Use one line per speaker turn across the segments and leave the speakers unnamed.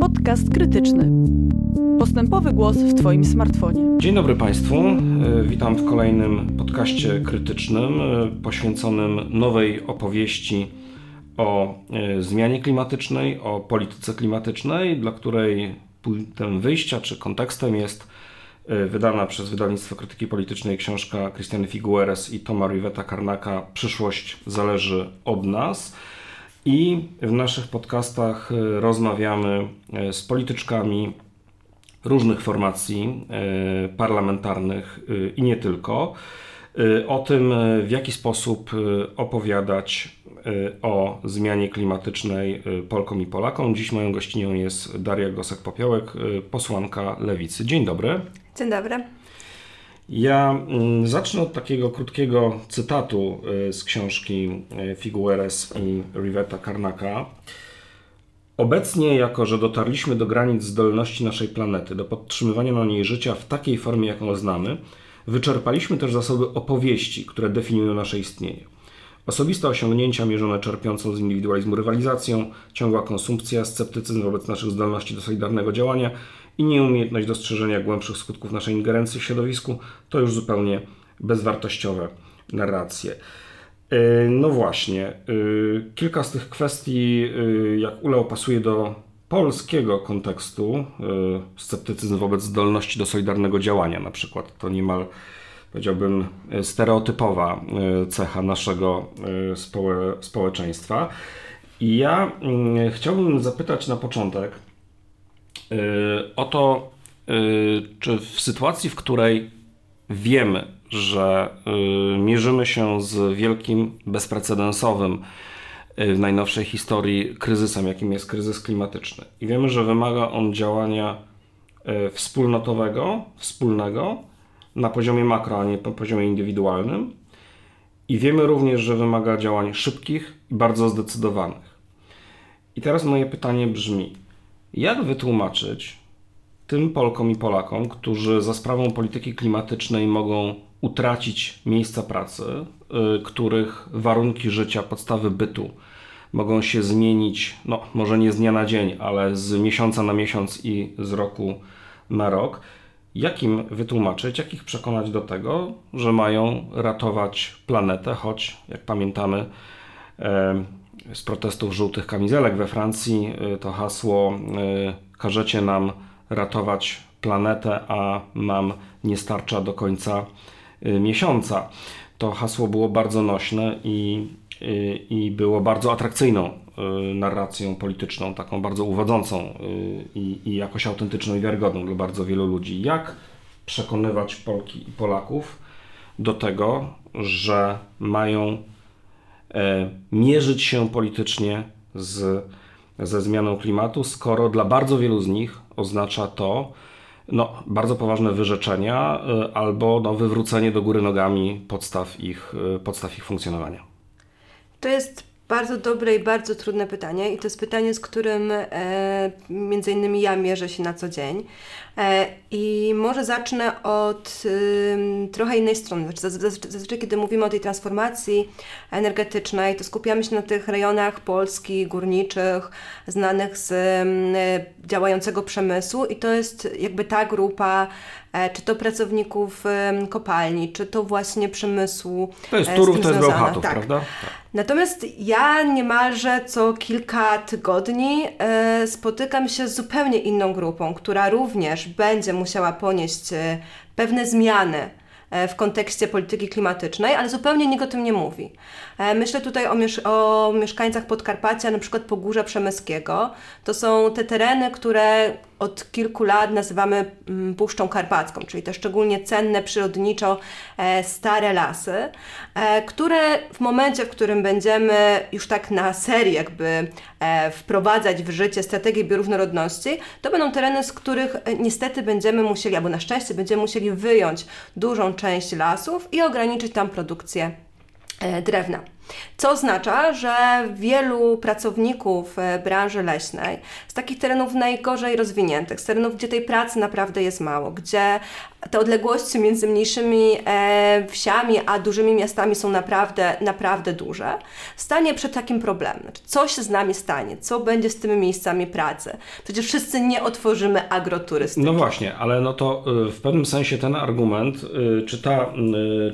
Podcast krytyczny. Postępowy głos w Twoim smartfonie.
Dzień dobry Państwu. E, witam w kolejnym podcaście krytycznym e, poświęconym nowej opowieści o e, zmianie klimatycznej, o polityce klimatycznej, dla której punktem wyjścia czy kontekstem jest wydana przez wydawnictwo krytyki politycznej książka Christiany Figueres i Toma Riveta Karnaka Przyszłość zależy od nas. I w naszych podcastach e, rozmawiamy e, z polityczkami różnych formacji e, parlamentarnych i nie tylko o tym, w jaki sposób opowiadać o zmianie klimatycznej Polkom i Polakom. Dziś moją gościnią jest Daria Gosek-Popiołek, posłanka Lewicy. Dzień dobry.
Dzień dobry.
Ja mm, zacznę od takiego krótkiego cytatu y, z książki y, Figueres i Rivetta Karnaka. Obecnie, jako że dotarliśmy do granic zdolności naszej planety do podtrzymywania na niej życia w takiej formie, jaką znamy, wyczerpaliśmy też zasoby opowieści, które definiują nasze istnienie. Osobiste osiągnięcia mierzone czerpiącą z indywidualizmu rywalizacją, ciągła konsumpcja, sceptycyzm wobec naszych zdolności do solidarnego działania i nieumiejętność dostrzeżenia głębszych skutków naszej ingerencji w środowisku to już zupełnie bezwartościowe narracje. E, no właśnie, e, kilka z tych kwestii, e, jak Ula opasuje do polskiego kontekstu, sceptycyzm wobec zdolności do solidarnego działania na przykład, to niemal powiedziałbym stereotypowa cecha naszego społeczeństwa. I ja chciałbym zapytać na początek, Y, o to, y, czy w sytuacji, w której wiemy, że y, mierzymy się z wielkim, bezprecedensowym w najnowszej historii kryzysem, jakim jest kryzys klimatyczny, i wiemy, że wymaga on działania wspólnotowego, wspólnego na poziomie makro, a nie na poziomie indywidualnym. I wiemy również, że wymaga działań szybkich i bardzo zdecydowanych. I teraz moje pytanie brzmi: jak wytłumaczyć tym Polkom i Polakom, którzy za sprawą polityki klimatycznej mogą utracić miejsca pracy, y, których warunki życia, podstawy bytu mogą się zmienić, no może nie z dnia na dzień, ale z miesiąca na miesiąc i z roku na rok. Jak im wytłumaczyć, jak ich przekonać do tego, że mają ratować planetę, choć jak pamiętamy, z protestów żółtych kamizelek we Francji y, to hasło y, każecie nam ratować planetę, a nam nie starcza do końca y, miesiąca. To hasło było bardzo nośne i, i było bardzo atrakcyjną narracją polityczną, taką bardzo uwodzącą i, i jakoś autentyczną i wiarygodną dla bardzo wielu ludzi. Jak przekonywać Polki i Polaków do tego, że mają mierzyć się politycznie z, ze zmianą klimatu, skoro dla bardzo wielu z nich oznacza to no, bardzo poważne wyrzeczenia e, albo no, wywrócenie do góry nogami podstaw ich, e, podstaw ich funkcjonowania.
To jest bardzo dobre i bardzo trudne pytanie i to jest pytanie, z którym e, między innymi ja mierzę się na co dzień. E, I może zacznę od e, trochę innej strony. Znaczy, zazwyczaj, kiedy mówimy o tej transformacji energetycznej, to skupiamy się na tych rejonach Polski, górniczych, znanych z e, działającego przemysłu i to jest jakby ta grupa czy to pracowników kopalni, czy to właśnie przemysłu.
To jest e, Turów, to jest Bełchatów, tak. prawda? Tak.
Natomiast ja niemalże co kilka tygodni e, spotykam się z zupełnie inną grupą, która również będzie musiała ponieść pewne zmiany w kontekście polityki klimatycznej, ale zupełnie nikt o tym nie mówi. Myślę tutaj o, miesz o mieszkańcach Podkarpacia, na przykład Pogórza Przemyskiego. To są te tereny, które od kilku lat nazywamy mm, Puszczą Karpacką, czyli te szczególnie cenne przyrodniczo e, stare lasy, e, które w momencie, w którym będziemy już tak na serii jakby e, wprowadzać w życie strategię bioróżnorodności, to będą tereny, z których niestety będziemy musieli, albo na szczęście będziemy musieli wyjąć dużą część lasów i ograniczyć tam produkcję drewna. Co oznacza, że wielu pracowników e, branży leśnej z takich terenów najgorzej rozwiniętych, z terenów, gdzie tej pracy naprawdę jest mało, gdzie te odległości między mniejszymi e, wsiami a dużymi miastami są naprawdę, naprawdę duże, stanie przed takim problemem. Znaczy, co się z nami stanie? Co będzie z tymi miejscami pracy? Przecież wszyscy nie otworzymy agroturystyki.
No właśnie, ale no to y, w pewnym sensie ten argument, czy, ta,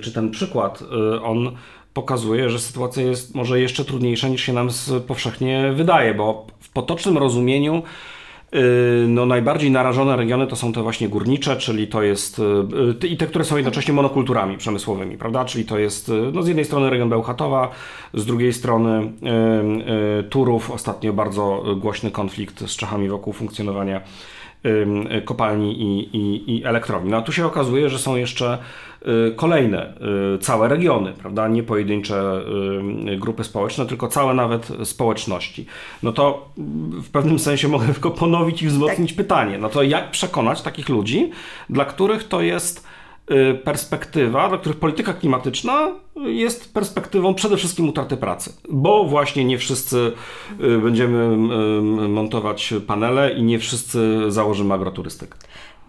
czy ten przykład, on pokazuje, że sytuacja jest może jeszcze trudniejsza niż się nam powszechnie wydaje, bo w potocznym rozumieniu no, najbardziej narażone regiony to są te właśnie górnicze, czyli to jest i te, które są jednocześnie monokulturami przemysłowymi, prawda? Czyli to jest no, z jednej strony region Bełchatowa, z drugiej strony Turów, ostatnio bardzo głośny konflikt z Czechami wokół funkcjonowania kopalni i, i, i elektrowni. No a tu się okazuje, że są jeszcze y, kolejne y, całe regiony, prawda? Nie pojedyncze grupy społeczne, tylko całe nawet społeczności. No to w pewnym sensie mogę tylko ponowić i wzmocnić tak. pytanie. No to jak przekonać takich ludzi, dla których to jest Y, perspektywa, dla których polityka klimatyczna jest perspektywą przede wszystkim utraty pracy, bo właśnie nie wszyscy y, będziemy y, montować panele i nie wszyscy założymy agroturystykę.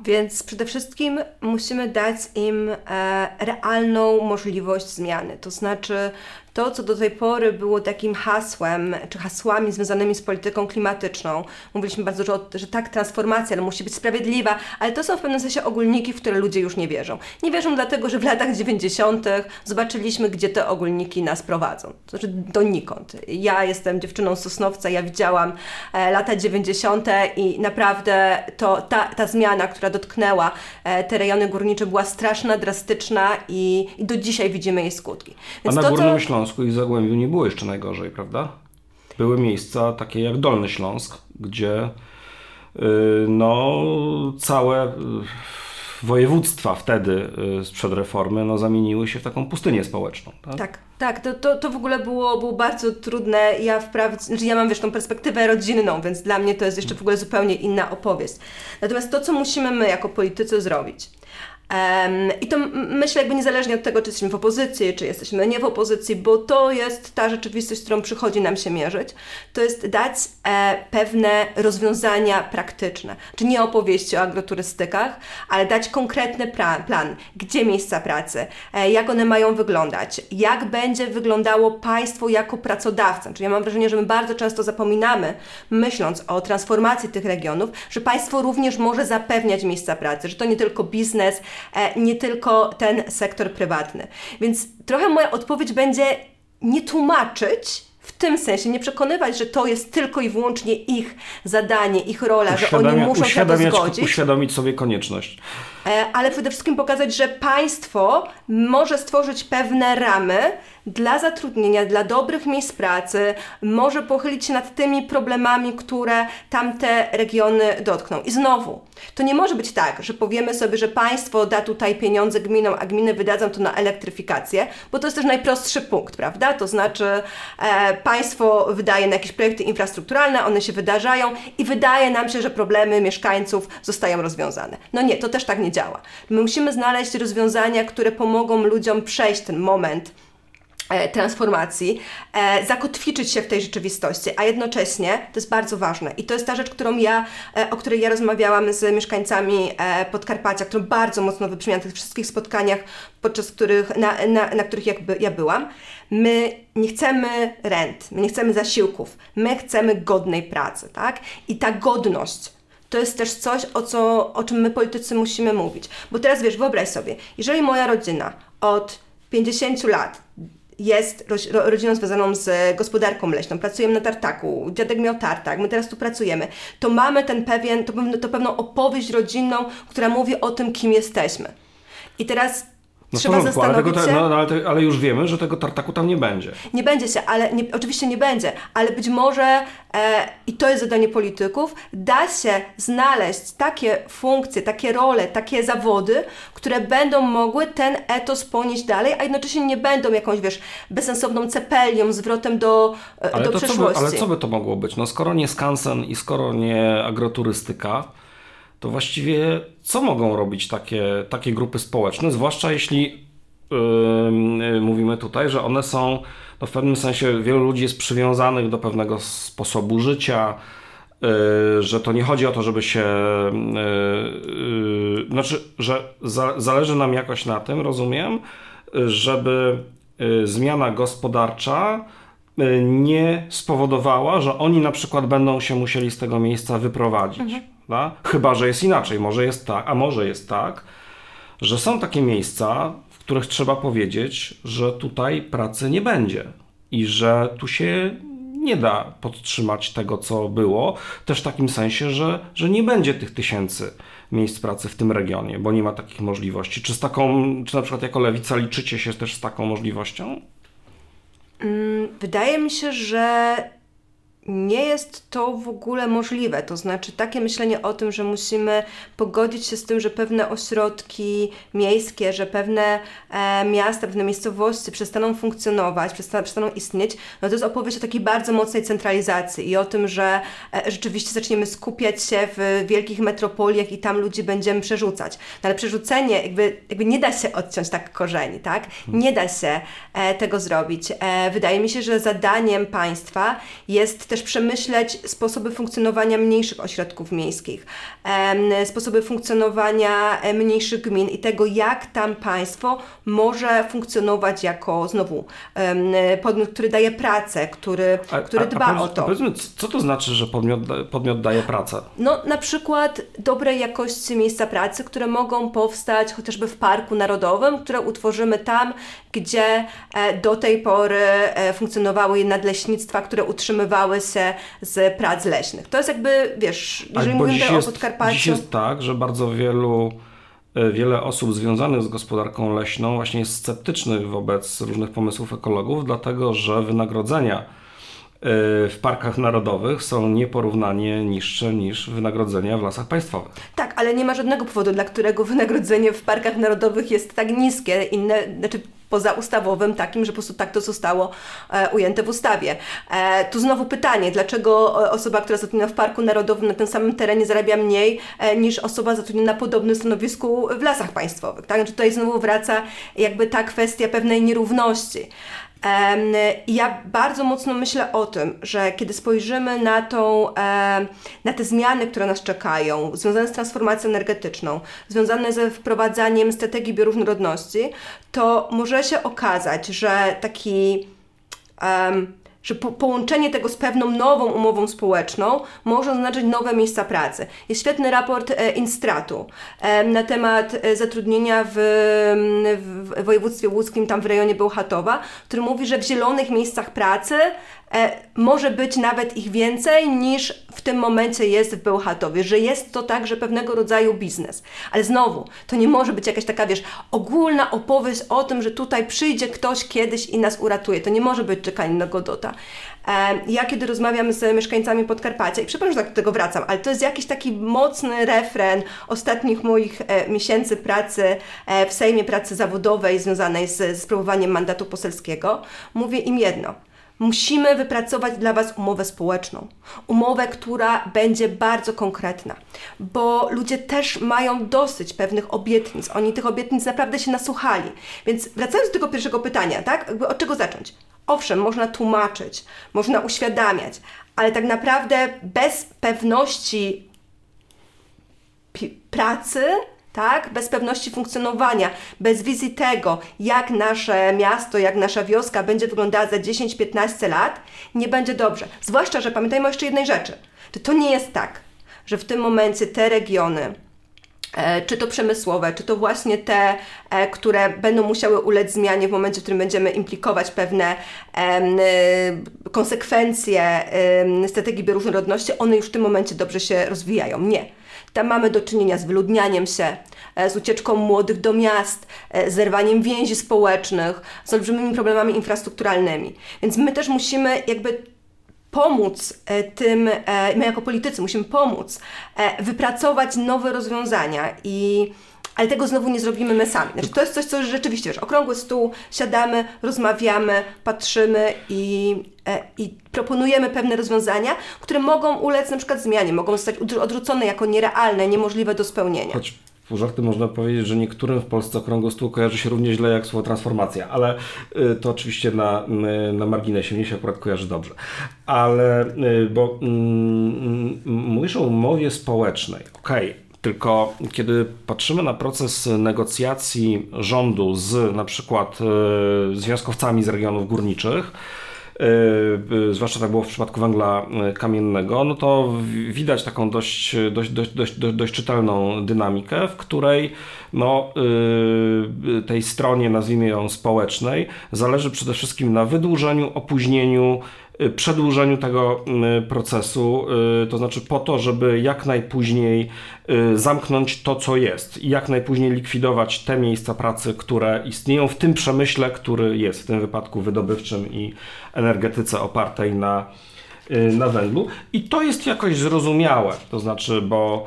Więc przede wszystkim musimy dać im e, realną możliwość zmiany. To znaczy, to, co do tej pory było takim hasłem, czy hasłami związanymi z polityką klimatyczną. Mówiliśmy bardzo dużo, że tak, transformacja, ale musi być sprawiedliwa, ale to są w pewnym sensie ogólniki, w które ludzie już nie wierzą. Nie wierzą dlatego, że w latach 90. zobaczyliśmy, gdzie te ogólniki nas prowadzą. To znaczy donikąd. Ja jestem dziewczyną Sosnowca, ja widziałam e, lata 90. i naprawdę to, ta, ta zmiana, która dotknęła e, te rejony górnicze była straszna, drastyczna i, i do dzisiaj widzimy jej skutki.
Więc A na to, Górnym co... Śląsku i Zagłębiu nie było jeszcze najgorzej, prawda? Były miejsca takie jak Dolny Śląsk, gdzie yy, no, całe yy, województwa wtedy yy, sprzed reformy no, zamieniły się w taką pustynię społeczną.
Tak, tak. tak to, to, to w ogóle było, było bardzo trudne. Ja wprawdzie, znaczy ja mam wiesz, tą perspektywę rodzinną, więc dla mnie to jest jeszcze w ogóle zupełnie inna opowieść. Natomiast to, co musimy my jako politycy zrobić, I to myślę jakby niezależnie od tego, czy jesteśmy w opozycji, czy jesteśmy nie w opozycji, bo to jest ta rzeczywistość, z którą przychodzi nam się mierzyć, to jest dać e, pewne rozwiązania praktyczne. Czy nie opowieści o agroturystykach, ale dać konkretny plan, gdzie miejsca pracy, e, jak one mają wyglądać, jak będzie wyglądało państwo jako pracodawca. Czyli ja mam wrażenie, że my bardzo często zapominamy, myśląc o transformacji tych regionów, że państwo również może zapewniać miejsca pracy, że to nie tylko biznes, nie tylko ten sektor prywatny. Więc trochę moja odpowiedź będzie nie tłumaczyć, w tym sensie nie przekonywać, że to jest tylko i wyłącznie ich zadanie, ich rola, że oni muszą się to zgodzić.
Uświadomić sobie konieczność.
E, ale przede wszystkim pokazać, że państwo może stworzyć pewne ramy, dla zatrudnienia, dla dobrych miejsc pracy, może pochylić się nad tymi problemami, które tamte regiony dotkną. I znowu, to nie może być tak, że powiemy sobie, że państwo da tutaj pieniądze gminom, a gminy wydadzą to na elektryfikację, bo to jest też najprostszy punkt, prawda? To znaczy e, państwo wydaje na jakieś projekty infrastrukturalne, one się wydarzają i wydaje nam się, że problemy mieszkańców zostają rozwiązane. No nie, to też tak nie działa. My musimy znaleźć rozwiązania, które pomogą ludziom przejść ten moment E, transformacji, e, zakotwiczyć się w tej rzeczywistości, a jednocześnie, to jest bardzo ważne i to jest ta rzecz, którą ja, e, o której ja rozmawiałam z mieszkańcami Podkarpacia, którą bardzo mocno wybrzmiała na tych wszystkich spotkaniach, podczas których, na, na, na których jakby ja byłam. My nie chcemy rent, my nie chcemy zasiłków, my chcemy godnej pracy, tak? I ta godność to jest też coś, o, co, o czym my politycy musimy mówić. Bo teraz wiesz, wyobraź sobie, jeżeli moja rodzina od 50 lat jest rodziną związaną z gospodarką leśną, pracujemy na tartaku, dziadek miał tartak, my teraz tu pracujemy, to mamy ten pewien, to, to pewną opowieść rodzinną, która mówi o tym, kim jesteśmy. I teraz no Trzeba porządku,
ale,
tego, się...
no, ale, te, ale, już wiemy, że tego tartaku tam nie będzie.
Nie będzie się, ale nie, oczywiście nie będzie, ale być może, e, i to jest zadanie polityków, da się znaleźć takie funkcje, takie role, takie zawody, które będą mogły ten etos ponieść dalej, a jednocześnie nie będą jakąś, wiesz, bezsensowną cepelią, zwrotem do, e, ale do przeszłości.
Co by, ale co by to mogło być? No skoro nie skansen i skoro nie agroturystyka, to właściwie co mogą robić takie, takie grupy społeczne, zwłaszcza jeśli yy, mówimy tutaj, że one są no w pewnym sensie wielu ludzi jest przywiązanych do pewnego sposobu życia, yy, że to nie chodzi o to, żeby się. Yy, znaczy, że za, zależy nam jakoś na tym, rozumiem, żeby zmiana gospodarcza nie spowodowała, że oni na przykład będą się musieli z tego miejsca wyprowadzić. Mhm. Chyba, że jest inaczej. Może jest tak, a może jest tak, że są takie miejsca, w których trzeba powiedzieć, że tutaj pracy nie będzie i że tu się nie da podtrzymać tego, co było, też w takim sensie, że, że nie będzie tych tysięcy miejsc pracy w tym regionie, bo nie ma takich możliwości. Czy z taką, czy na przykład jako lewica liczycie się też z taką możliwością?
Mm, wydaje mi się, że nie jest to w ogóle możliwe. To znaczy, takie myślenie o tym, że musimy pogodzić się z tym, że pewne ośrodki miejskie, że pewne e, miasta, pewne miejscowości przestaną funkcjonować, przestaną, przestaną istnieć, no to jest opowieść o takiej bardzo mocnej centralizacji i o tym, że e, rzeczywiście zaczniemy skupiać się w wielkich metropoliach i tam ludzi będziemy przerzucać. No ale przerzucenie, jakby, jakby nie da się odciąć tak korzeni, tak? Nie da się e, tego zrobić. E, wydaje mi się, że zadaniem państwa jest też przemyśleć sposoby funkcjonowania mniejszych ośrodków miejskich, sposoby funkcjonowania mniejszych gmin i tego, jak tam państwo może funkcjonować jako znowu podmiot, który daje pracę, który, a, który dba a, a o to.
Powiedzmy, co to znaczy, że podmiot, podmiot daje pracę?
No na przykład dobrej jakości miejsca pracy, które mogą powstać chociażby w Parku Narodowym, które utworzymy tam, gdzie e, do tej pory e, funkcjonowały nadleśnictwa, które utrzymywały się z prac leśnych. To jest jakby, wiesz, jeżeli mówimy o Podkarpaciu...
Dziś jest tak, że bardzo wielu e, wiele osób związanych z gospodarką leśną właśnie jest sceptycznych wobec różnych pomysłów ekologów, dlatego że wynagrodzenia w parkach narodowych są nieporównanie niższe niż wynagrodzenia w lasach państwowych.
Tak, ale nie ma żadnego powodu, dla którego wynagrodzenie w parkach narodowych jest tak niskie. Inne, znaczy pozaustawowym takim, że po prostu tak to zostało e, ujęte w ustawie. E, tu znowu pytanie, dlaczego e, osoba, która zatrudniona w Parku Narodowym na tym samym terenie zarabia mniej niż osoba zatrudniona na podobnym stanowisku w lasach państwowych. Tak? Znaczy tutaj znowu wraca jakby ta kwestia pewnej nierówności. Ja bardzo mocno myślę o tym, że kiedy spojrzymy na, tą, na te zmiany, które nas czekają, związane z transformacją energetyczną, związane ze wprowadzaniem strategii bioróżnorodności, to może się okazać, że taki że po, połączenie tego z pewną nową umową społeczną może oznaczać nowe miejsca pracy. Jest świetny raport e, Instratu e, na temat e, zatrudnienia w, w, województwie łódzkim, tam w rejonie Bełchatowa, który mówi, że w zielonych miejscach pracy może być nawet ich więcej niż w tym momencie jest w Bełchatowie, że jest to także pewnego rodzaju biznes. Ale znowu, to nie może być jakaś taka, wiesz, ogólna opowieść o tym, że tutaj przyjdzie ktoś kiedyś i nas uratuje. To nie może być czekanie na Godota. Ja kiedy rozmawiam z mieszkańcami Podkarpacia, i przepraszam, że tak do tego wracam, ale to jest jakiś taki mocny refren ostatnich moich e, miesięcy pracy e, w Sejmie, pracy zawodowej związanej z, sprawowaniem mandatu poselskiego, mówię im jedno – Musimy wypracować dla Was umowę społeczną. Umowę, która będzie bardzo konkretna, bo ludzie też mają dosyć pewnych obietnic. Oni tych obietnic naprawdę się nasłuchali. Więc wracając do tego pierwszego pytania, tak? Jakby od czego zacząć? Owszem, można tłumaczyć, można uświadamiać, ale tak naprawdę bez pewności pracy tak? Bez pewności funkcjonowania, bez wizji tego, jak nasze miasto, jak nasza wioska będzie wyglądała za 10-15 lat, nie będzie dobrze. Zwłaszcza, że pamiętajmy jeszcze jednej rzeczy. To, nie jest tak, że w tym momencie te regiony, e, czy to przemysłowe, czy to właśnie te, e, które będą musiały ulec zmianie w momencie, w którym będziemy implikować pewne e, konsekwencje strategii bioróżnorodności, one już w tym momencie dobrze się rozwijają. Nie tam mamy do czynienia z wyludnianiem się, e, z ucieczką młodych do miast, e, zerwaniem więzi społecznych, z olbrzymimi problemami infrastrukturalnymi. Więc my też musimy jakby pomóc e, tym, my jako politycy musimy pomóc wypracować nowe rozwiązania i ale tego znowu nie zrobimy my sami. Znaczy, to jest coś, co rzeczywiście, wiesz, okrągły stół, siadamy, rozmawiamy, patrzymy i, e, i proponujemy pewne rozwiązania, które mogą ulec na przykład zmianie, mogą zostać odrzucone jako nierealne, niemożliwe do spełnienia.
Choć pół żarty można powiedzieć, że niektórym w Polsce okrągło stół kojarzy się równie źle jak słowo transformacja, ale y, to oczywiście na, y, na marginesie, mnie się akurat kojarzy dobrze. Ale, y, bo mm, mówisz o umowie społecznej, okej, okay. Tylko kiedy patrzymy na proces negocjacji rządu z na przykład związkowcami z regionów górniczych, Yy, zwłaszcza tak było w przypadku węgla kamiennego, no to widać taką dość, dość, dość, dość, dość czytelną dynamikę, w której no, tej stronie, nazwijmy ją społecznej, zależy przede wszystkim na wydłużeniu, opóźnieniu przedłużeniu tego y, procesu, y, to znaczy po to, żeby jak najpóźniej zamknąć to, co jest i jak najpóźniej likwidować te miejsca pracy, które istnieją w tym przemyśle, który jest w tym wypadku wydobywczym i energetyce opartej na, na węglu. I to jest jakoś zrozumiałe, to znaczy, bo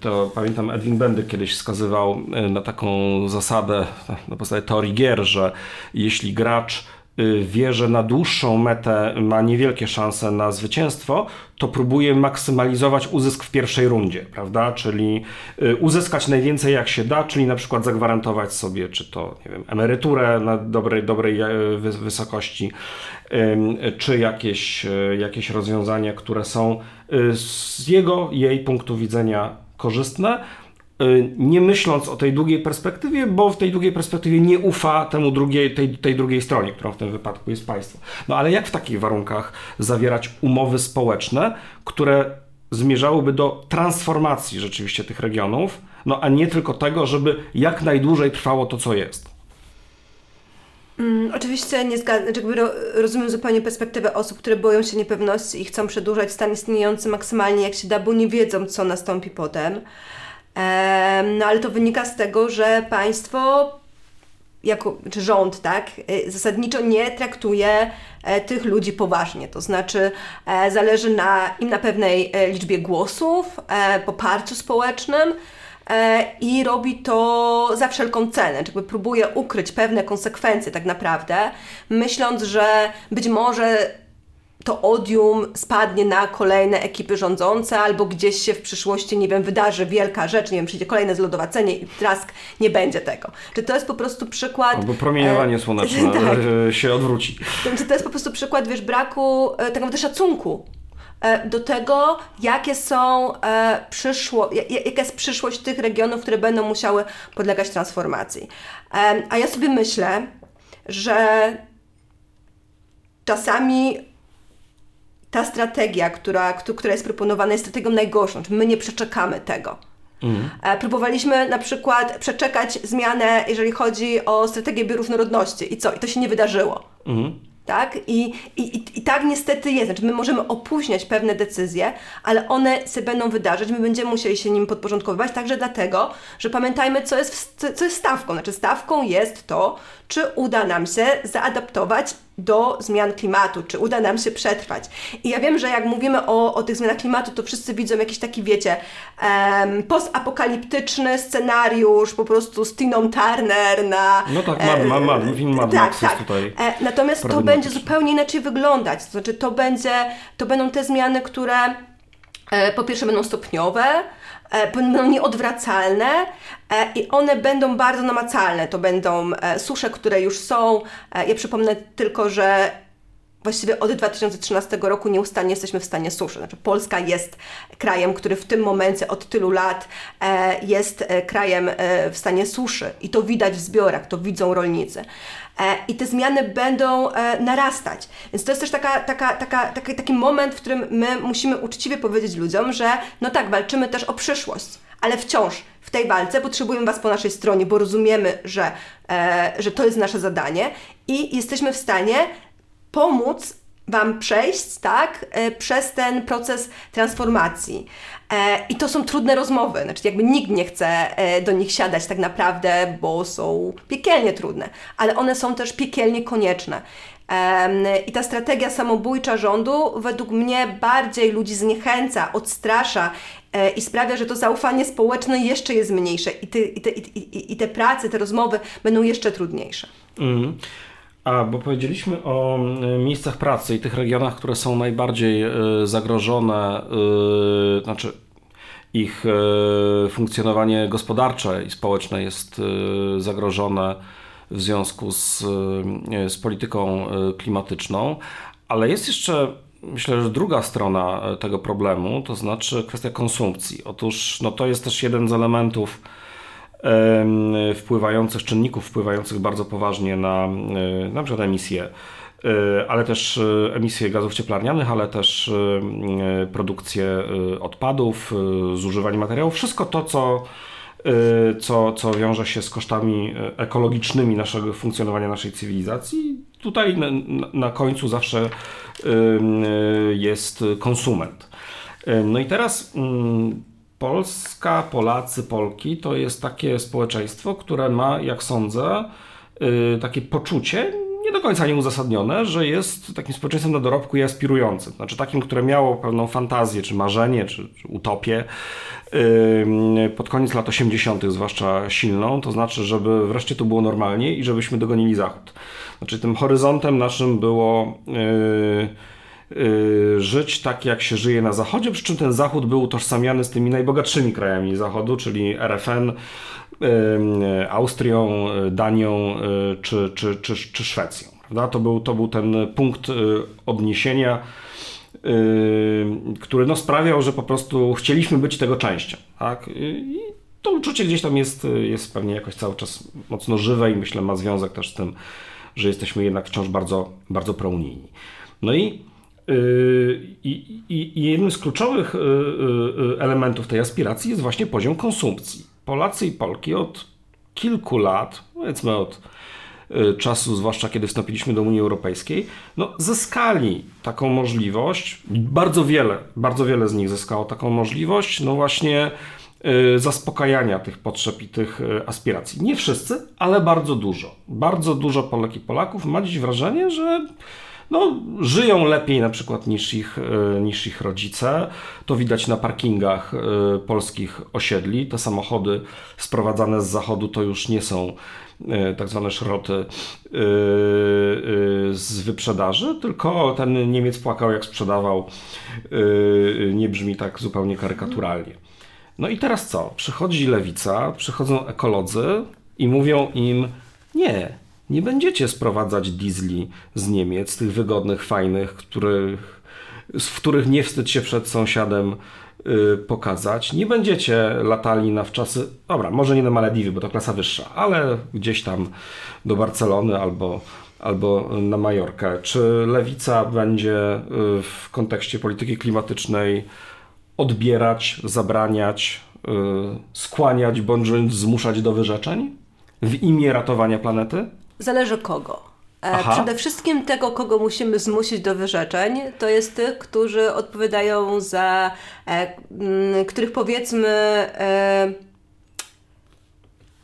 to pamiętam Edwin Bendy kiedyś wskazywał na taką zasadę na podstawie teorii gier, że jeśli gracz Y, wie, że na dłuższą metę ma niewielkie szanse na zwycięstwo, to próbuje maksymalizować uzysk w pierwszej rundzie, prawda? Czyli y, uzyskać najwięcej jak się da, czyli na przykład zagwarantować sobie, czy to, nie wiem, emeryturę na dobrej, dobrej e, wysokości, czy jakieś, jakieś rozwiązania, które są y, z jego, jej punktu widzenia korzystne Y, nie myśląc o tej długiej perspektywie, bo w tej długiej perspektywie nie ufa temu drugiej, tej, tej drugiej stronie, którą w tym wypadku jest państwo. No ale jak w takich warunkach zawierać umowy społeczne, które zmierzałyby do transformacji rzeczywiście tych regionów, no a nie tylko tego, żeby jak najdłużej trwało to, co jest?
Mm, oczywiście nie zgadzam, znaczy rozumiem zupełnie perspektywę osób, które boją się niepewności i chcą przedłużać stan istniejący maksymalnie jak się da, bo nie wiedzą, co nastąpi potem. No ale to wynika z tego, że państwo jako, czy rząd, tak, y, zasadniczo nie traktuje e, tych ludzi poważnie. To znaczy, e, zależy na, im na pewnej e, liczbie głosów, poparciu społecznym i robi to za wszelką cenę, czyli próbuje ukryć pewne konsekwencje tak naprawdę, myśląc, że być może to odium spadnie na kolejne ekipy rządzące, albo gdzieś się w przyszłości, nie wiem, wydarzy wielka rzecz, nie wiem, przyjdzie kolejne zlodowacenie i trask, nie będzie tego. Czy to jest po prostu przykład...
Albo promieniowanie e, słoneczne tak. się odwróci.
Czy to jest po prostu przykład, wiesz, braku e, tak naprawdę szacunku e, do tego, jakie są e, przyszło, jaka jest przyszłość tych regionów, które będą musiały podlegać transformacji. E, a ja sobie myślę, że czasami ta strategia, która, która jest proponowana, jest strategią najgorszą, czy my nie przeczekamy tego. Mhm. Próbowaliśmy na przykład przeczekać zmianę, jeżeli chodzi o strategię bioróżnorodności i co? I to się nie wydarzyło. Mhm. Tak? I, i, I tak niestety jest. Znaczy, my możemy opóźniać pewne decyzje, ale one się będą wydarzyć, my będziemy musieli się nim podporządkowywać, także dlatego, że pamiętajmy, co jest, co jest stawką. Znaczy, stawką jest to, czy uda nam się zaadaptować do zmian klimatu, czy uda nam się przetrwać. I ja wiem, że jak mówimy o, o tych zmianach klimatu, to wszyscy widzą jakiś taki, wiecie, um, postapokaliptyczny scenariusz, po prostu z Tiną Turner na...
No tak, Mad, Mad, Mad, film Mad tak, Max tak. tutaj
e, Natomiast to będzie zupełnie inaczej wyglądać, to znaczy to będzie, to będą te zmiany, które e, po pierwsze będą stopniowe, E, będą nieodwracalne e, i one będą bardzo namacalne. To będą e, susze, które już są. Ja przypomnę tylko, że właściwie od 2013 roku nieustannie jesteśmy w stanie suszy. Znaczy Polska jest krajem, który w tym momencie od tylu lat jest krajem w stanie suszy i to widać w zbiorach, to widzą rolnicy. E, i te zmiany będą e, narastać. Więc to jest też taka, taka, taka, taki, taki moment, w którym my musimy uczciwie powiedzieć ludziom, że no tak, walczymy też o przyszłość, ale wciąż w tej walce potrzebujemy Was po naszej stronie, bo rozumiemy, że, e, że to jest nasze zadanie i jesteśmy w stanie pomóc Wam przejść, tak, przez ten proces transformacji. E, I to są trudne rozmowy, znaczy jakby nikt nie chce e, do nich siadać tak naprawdę, bo są piekielnie trudne, ale one są też piekielnie konieczne. I ta strategia samobójcza rządu według mnie bardziej ludzi zniechęca, odstrasza e, i sprawia, że to zaufanie społeczne jeszcze jest mniejsze i te, i te, i, i te prace, te rozmowy będą jeszcze trudniejsze. Mm.
A, bo powiedzieliśmy o y, miejscach pracy i tych regionach, które są najbardziej y, zagrożone, y, znaczy ich funkcjonowanie gospodarcze i społeczne jest zagrożone w związku z, z polityką klimatyczną, ale jest jeszcze myślę, że druga strona tego problemu, to znaczy kwestia konsumpcji. Otóż no, to jest też jeden z elementów wpływających, czynników wpływających bardzo poważnie na na przykład emisję e, ale też e, emisje gazów cieplarnianych, ale też e, produkcję odpadów, zużywanie materiałów, wszystko to, co, co, co wiąże się z kosztami ekologicznymi naszego funkcjonowania naszej cywilizacji. Tutaj na, na końcu zawsze jest konsument. No i teraz mm, Polska, Polacy, Polki to jest takie społeczeństwo, które ma, jak sądzę, yy, takie poczucie, nie do końca nieuzasadnione, że jest takim społeczeństwem na dorobku i aspirującym. Znaczy takim, które miało pewną fantazję, czy marzenie, czy, czy utopię yy, pod koniec lat 80., zwłaszcza silną, to znaczy, żeby wreszcie tu było normalnie i żebyśmy dogonili Zachód. Znaczy tym horyzontem naszym było. Yy, Y, żyć tak, jak się żyje na Zachodzie, przy czym ten Zachód był utożsamiany z tymi najbogatszymi krajami Zachodu, czyli RFN, y, Austrią, Danią y, czy, czy, czy, czy Szwecją. Prawda? To, był, to był ten punkt odniesienia, który no sprawiał, że po prostu chcieliśmy być tego częścią. Tak? I to uczucie gdzieś tam jest, jest pewnie jakoś cały czas mocno żywe i myślę ma związek też z tym, że jesteśmy jednak wciąż bardzo, bardzo prounijni. No i i, i, I jednym z kluczowych y, y, y, elementów tej aspiracji jest właśnie poziom konsumpcji. Polacy i Polki od kilku lat, powiedzmy od czasu, zwłaszcza kiedy wstąpiliśmy do Unii Europejskiej, no, zyskali taką możliwość, bardzo wiele, bardzo wiele z nich zyskało taką możliwość, no właśnie zaspokajania tych potrzeb i tych aspiracji. Nie wszyscy, ale bardzo dużo. Bardzo dużo Polek i Polaków ma dziś wrażenie, że no, żyją lepiej na przykład niż ich, e, niż ich rodzice. To widać na parkingach e, polskich osiedli. Te samochody sprowadzane z zachodu to już nie są e, tak zwane szroty z wyprzedaży, tylko ten Niemiec płakał jak sprzedawał. Nie brzmi tak zupełnie karykaturalnie. No i teraz co? Przychodzi lewica, przychodzą ekolodzy i mówią im nie, nie będziecie sprowadzać diesli z Niemiec, tych wygodnych, fajnych, których, w których nie wstyd się przed sąsiadem y, pokazać. Nie będziecie latali na wczasy, dobra, może nie na Malediwy, bo to klasa wyższa, ale gdzieś tam do Barcelony albo, albo na Majorkę. Czy lewica będzie y, w kontekście polityki klimatycznej odbierać, zabraniać, y, skłaniać bądź zmuszać do wyrzeczeń w imię ratowania planety?
Zależy kogo. E, Aha. Przede wszystkim tego, kogo musimy zmusić do wyrzeczeń, to jest tych, którzy odpowiadają za, e, których powiedzmy, e,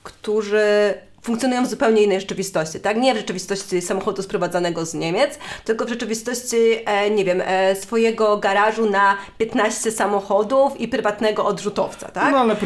którzy funkcjonują w zupełnie innej rzeczywistości, tak? Nie w rzeczywistości samochodu sprowadzanego z Niemiec, tylko w rzeczywistości, e, nie wiem, e, swojego garażu na 15 samochodów i prywatnego odrzutowca, tak?
No ale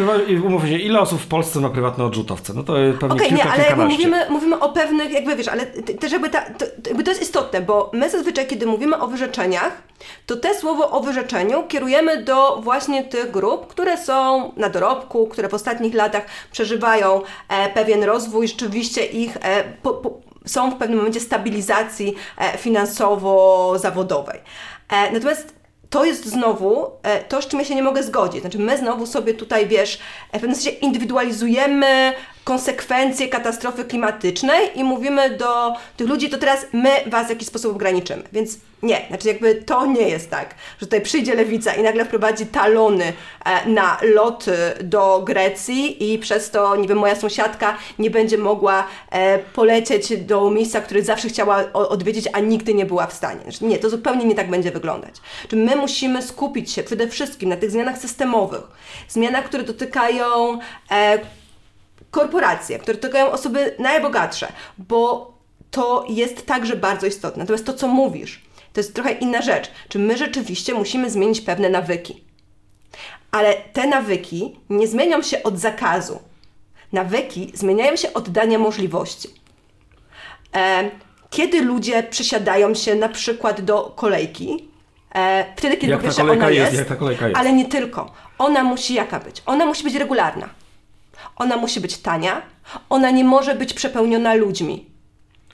umówmy się, ile osób w Polsce ma prywatne odrzutowce? No to pewnie
okay,
kilka,
nie, ale mówimy, mówimy o pewnych, jakby wiesz, ale też jakby, ta, to, jakby to jest istotne, bo my zazwyczaj, kiedy mówimy o wyrzeczeniach, to te słowo o wyrzeczeniu kierujemy do właśnie tych grup, które są na dorobku, które w ostatnich latach przeżywają e, pewien rozwój, rzeczywiście ich e, po, po, są w pewnym momencie stabilizacji e, finansowo-zawodowej. E, natomiast to jest znowu to, z czym ja się nie mogę zgodzić. Znaczy, my znowu sobie tutaj, wiesz, w pewnym sensie indywidualizujemy konsekwencje katastrofy klimatycznej i mówimy do tych ludzi, to teraz my was w jakiś sposób ograniczymy. Więc nie, znaczy jakby to nie jest tak, że tutaj przyjdzie lewica i nagle wprowadzi talony e, na loty do Grecji i przez to, nie wiem, moja sąsiadka nie będzie mogła e, polecieć do miejsca, które zawsze chciała odwiedzić, a nigdy nie była w stanie. Znaczy, nie, to zupełnie nie tak będzie wyglądać. Czy my musimy skupić się przede wszystkim na tych zmianach systemowych, zmianach, które dotykają e, korporacje, które dotykają osoby najbogatsze, bo to jest także bardzo istotne. Natomiast to, co mówisz, to jest trochę inna rzecz. Czy my rzeczywiście musimy zmienić pewne nawyki? Ale te nawyki nie zmienią się od zakazu. Nawyki zmieniają się od dania możliwości. E, kiedy ludzie przysiadają się na przykład do kolejki, e, wtedy, kiedy
Jak
po pierwsze ona
jest,
jest,
jak ta kolejka jest.
ale nie tylko. Ona musi jaka być? Ona musi być regularna. Ona musi być tania. Ona nie może być przepełniona ludźmi.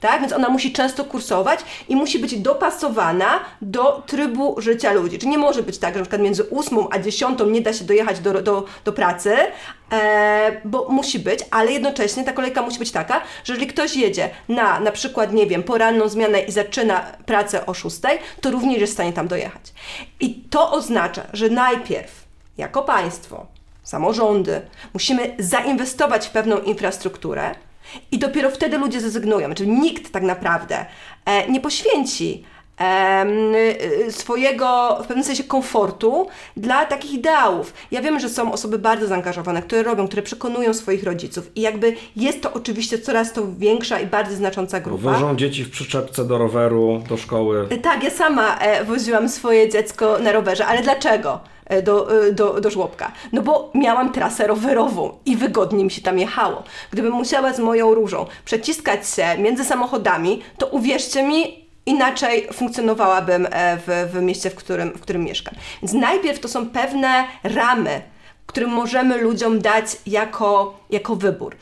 Tak? Więc ona musi często kursować i musi być dopasowana do trybu życia ludzi. Czyli nie może być tak, że przykład między 8 a 10 nie da się dojechać do, do, do pracy, e, bo musi być, ale jednocześnie ta kolejka musi być taka, że jeżeli ktoś jedzie na na przykład, nie wiem, poranną zmianę i zaczyna pracę o 6, to również jest w stanie tam dojechać. I to oznacza, że najpierw jako państwo, samorządy, musimy zainwestować w pewną infrastrukturę, i dopiero wtedy ludzie zrezygnują. Czyli nikt tak naprawdę e, nie poświęci y, swojego w pewnym sensie komfortu dla takich ideałów. Ja wiem, że są osoby bardzo zaangażowane, które robią, które przekonują swoich rodziców i jakby jest to oczywiście coraz to większa i bardziej znacząca grupa.
Wożą dzieci w przyczepce do roweru, do szkoły.
Tak, ja sama e, woziłam swoje dziecko na rowerze, ale dlaczego? E, Do, e, do, do żłobka. No bo miałam trasę rowerową i wygodnie mi się tam jechało. Gdybym musiała z moją różą przeciskać się między samochodami, to uwierzcie mi, inaczej funkcjonowałabym e, w, w mieście, w którym, w którym mieszkam. Więc najpierw to są pewne ramy, którym możemy ludziom dać jako, jako wybór.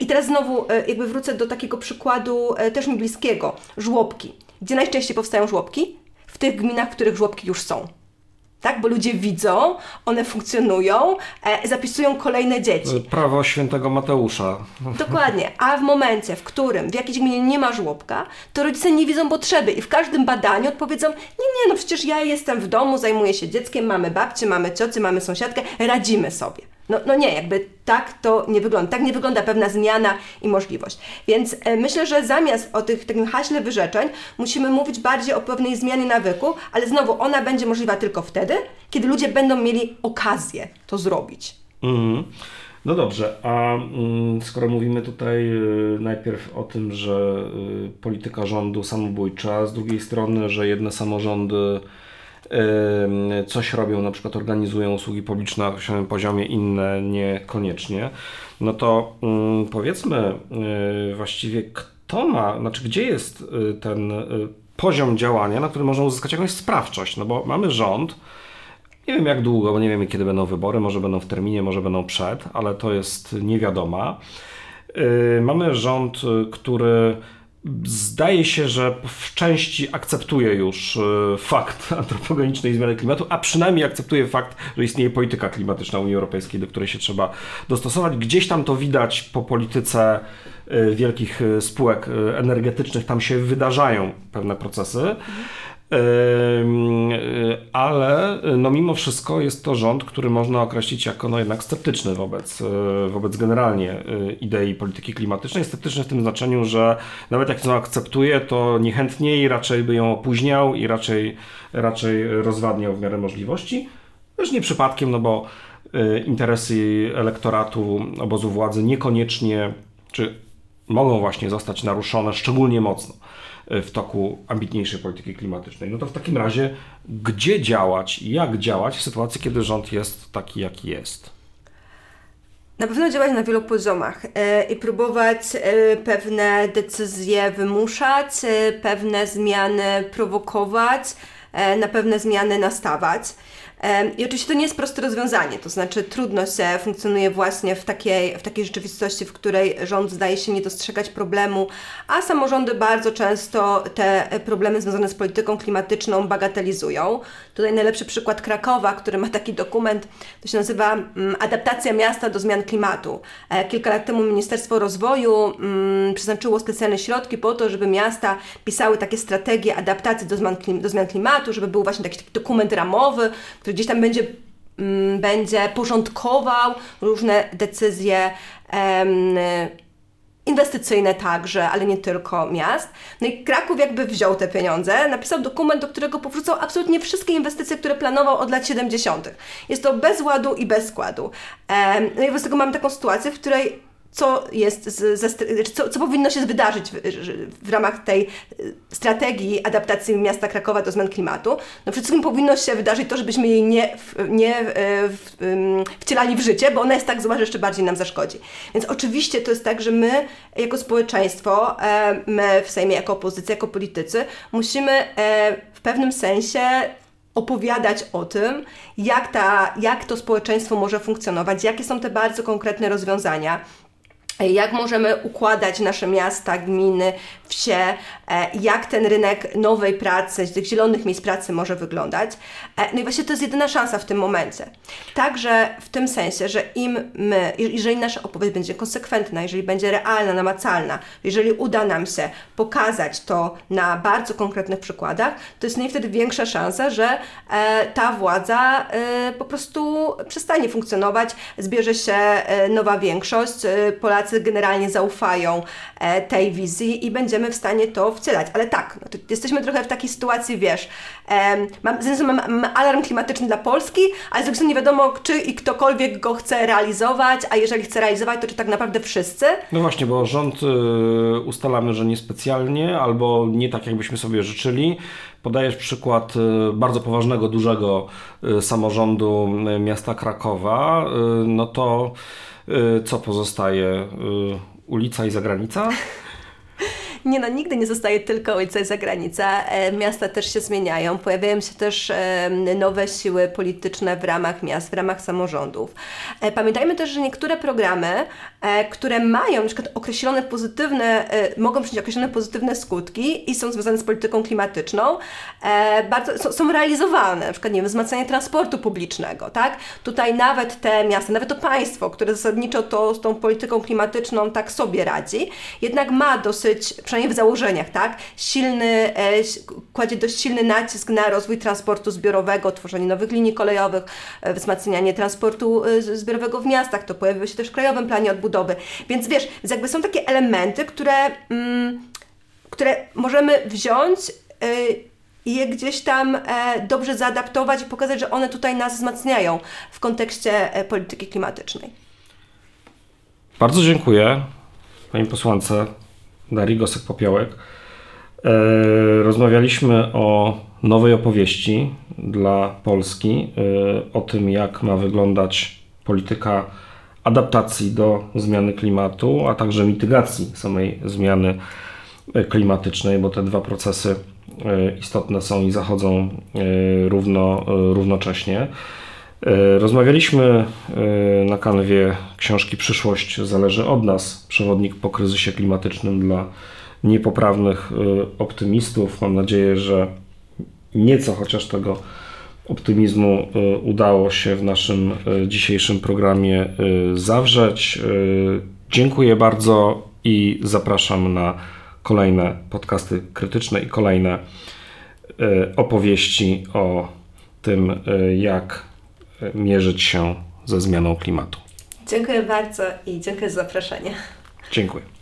I teraz znowu jakby wrócę do takiego przykładu też mi bliskiego. Żłobki. Gdzie najczęściej powstają żłobki? W tych gminach, w których żłobki już są. Tak? Bo ludzie widzą, one funkcjonują, e, zapisują kolejne dzieci.
Prawo świętego Mateusza.
Dokładnie. A w momencie, w którym w jakiejś gminie nie ma żłobka, to rodzice nie widzą potrzeby i w każdym badaniu odpowiedzą: Nie, nie, no przecież ja jestem w domu, zajmuję się dzieckiem, mamy babcię, mamy ciocy, mamy sąsiadkę, radzimy sobie. No, no nie, jakby tak to nie wygląda. Tak nie wygląda pewna zmiana i możliwość. Więc e, myślę, że zamiast o tych takim haśle wyrzeczeń, musimy mówić bardziej o pewnej zmianie nawyku, ale znowu ona będzie możliwa tylko wtedy, kiedy ludzie będą mieli okazję to zrobić.
Mhm. No dobrze, a mm, skoro mówimy tutaj y, najpierw o tym, że y, polityka rządu samobójcza, z drugiej strony, że jedne samorządy coś robią, na przykład organizują usługi publiczne na określonym poziomie, inne niekoniecznie, no to mm, powiedzmy y, właściwie kto ma, znaczy gdzie jest y, ten y, poziom działania, na którym można uzyskać jakąś sprawczość, no bo mamy rząd, nie wiem jak długo, bo nie wiemy kiedy będą wybory, może będą w terminie, może będą przed, ale to jest niewiadoma. Mamy rząd, który zdaje się, że w części akceptuje już y, fakt antropogenicznej zmiany klimatu, a przynajmniej akceptuje fakt, że istnieje polityka klimatyczna Unii Europejskiej, do której się trzeba dostosować. Gdzieś tam to widać po polityce y, wielkich y, spółek energetycznych, tam się wydarzają pewne procesy. Y, Ale y, no mimo wszystko jest to rząd, który można określić jako no jednak sceptyczny wobec, y, wobec generalnie idei polityki klimatycznej. Sceptyczny w tym znaczeniu, że nawet jak ją akceptuje, to niechętnie i raczej by ją opóźniał i raczej, raczej rozwadniał w miarę możliwości. Też nie przypadkiem, no bo interesy elektoratu obozu władzy niekoniecznie, czy mogą właśnie zostać naruszone szczególnie mocno w toku ambitniejszej polityki klimatycznej. No to w takim razie, gdzie działać i jak działać w sytuacji, kiedy rząd jest taki, jaki jest?
Na pewno działać na wielu poziomach e, i próbować e, pewne decyzje wymuszać, e, pewne zmiany prowokować, e, na pewne zmiany nastawać. E, I oczywiście to nie jest proste rozwiązanie, to znaczy trudno się funkcjonuje właśnie w takiej, w takiej rzeczywistości, w której rząd zdaje się nie dostrzegać problemu, a samorządy bardzo często te problemy związane z polityką klimatyczną bagatelizują. Tutaj najlepszy przykład Krakowa, który ma taki dokument, to się nazywa mm, Adaptacja miasta do zmian klimatu. E, Kilka lat temu Ministerstwo Rozwoju mm, przeznaczyło specjalne środki po to, żeby miasta pisały takie strategie adaptacji do zmian, do zmian klimatu, żeby był właśnie taki dokument ramowy, który gdzieś tam będzie mm, będzie porządkował różne decyzje em, inwestycyjne także, ale nie tylko miast. No i Kraków jakby wziął te pieniądze, napisał dokument, do którego powrócą absolutnie wszystkie inwestycje, które planował od lat 70. Jest to bez ładu i bez składu. No i wobec tego mamy taką sytuację, w której co jest, ze, str- co, co powinno się wydarzyć w, w ramach tej y, strategii adaptacji miasta Krakowa do zmian klimatu. No przede wszystkim powinno się wydarzyć to, żebyśmy jej nie, nie e, w, wcielali w życie, bo ona jest tak zła, że jeszcze bardziej nam zaszkodzi. Więc oczywiście to jest tak, że my jako społeczeństwo, e, my w Sejmie jako opozycja, jako politycy, musimy e, w pewnym sensie opowiadać o tym, jak, ta, jak to społeczeństwo może funkcjonować, jakie są te bardzo konkretne rozwiązania jak możemy układać nasze miasta, gminy, wsie, e, jak ten rynek nowej pracy, tych zielonych miejsc pracy może wyglądać. E, no i właśnie to jest jedyna szansa w tym momencie. Także w tym sensie, że im my, jeżeli nasza opowieść będzie konsekwentna, jeżeli będzie realna, namacalna, jeżeli uda nam się pokazać to na bardzo konkretnych przykładach, to jest wtedy większa szansa, że e, ta władza po prostu przestanie funkcjonować, zbierze się nowa większość, Polacy Polacy generalnie zaufają e, tej wizji i będziemy w stanie to wcielać. Ale tak, no jesteśmy trochę w takiej sytuacji, wiesz, mam, z alarm klimatyczny dla Polski, ale z drugiej strony nie wiadomo, czy i ktokolwiek go chce realizować, a jeżeli chce realizować, to czy tak naprawdę wszyscy?
No właśnie, bo rząd y, ustalamy, że niespecjalnie, albo nie tak, jakbyśmy sobie życzyli. Podajesz przykład y, bardzo poważnego, dużego y, samorządu miasta Krakowa, no to co pozostaje? Y, ulica i zagranica?
Nie no, nigdy nie zostaje tylko ojca i zagranica. E, miasta też się zmieniają. Pojawiają się też nowe siły polityczne w ramach miast, w ramach samorządów. E, pamiętajmy też, że niektóre programy, e, które mają na przykład określone pozytywne, mogą przynieść określone pozytywne skutki i są związane z polityką klimatyczną, bardzo, są, są realizowane. Na przykład, nie wiem, wzmacnianie transportu publicznego, tak? Tutaj nawet te miasta, nawet to państwo, które zasadniczo to z tą polityką klimatyczną tak sobie radzi, jednak ma dosyć przynajmniej w założeniach, tak, silny, e, kładzie dość silny nacisk na rozwój transportu zbiorowego, tworzenie nowych linii kolejowych, e, wzmacnianie transportu e, zbiorowego w miastach, to pojawiło się też w Krajowym Planie Odbudowy. Więc wiesz, jakby są takie elementy, które, mm, które możemy wziąć i je gdzieś tam dobrze zaadaptować i pokazać, że one tutaj nas wzmacniają w kontekście polityki klimatycznej.
Bardzo dziękuję Pani posłance Darii Gosek-Popiołek. E, rozmawialiśmy o nowej opowieści dla Polski, e, o tym, jak ma wyglądać polityka adaptacji do zmiany klimatu, a także mitygacji samej zmiany e, klimatycznej, bo te dwa procesy istotne są i zachodzą równo, równocześnie. Rozmawialiśmy na kanwie książki Przyszłość zależy od nas, przewodnik po kryzysie klimatycznym dla niepoprawnych optymistów. Mam nadzieję, że nieco chociaż tego optymizmu udało się w naszym dzisiejszym programie zawrzeć. Dziękuję bardzo i zapraszam na kolejne podcasty krytyczne i kolejne opowieści o tym, jak mierzyć się ze zmianą klimatu.
Dziękuję bardzo i dziękuję za zaproszenie.
Dziękuję.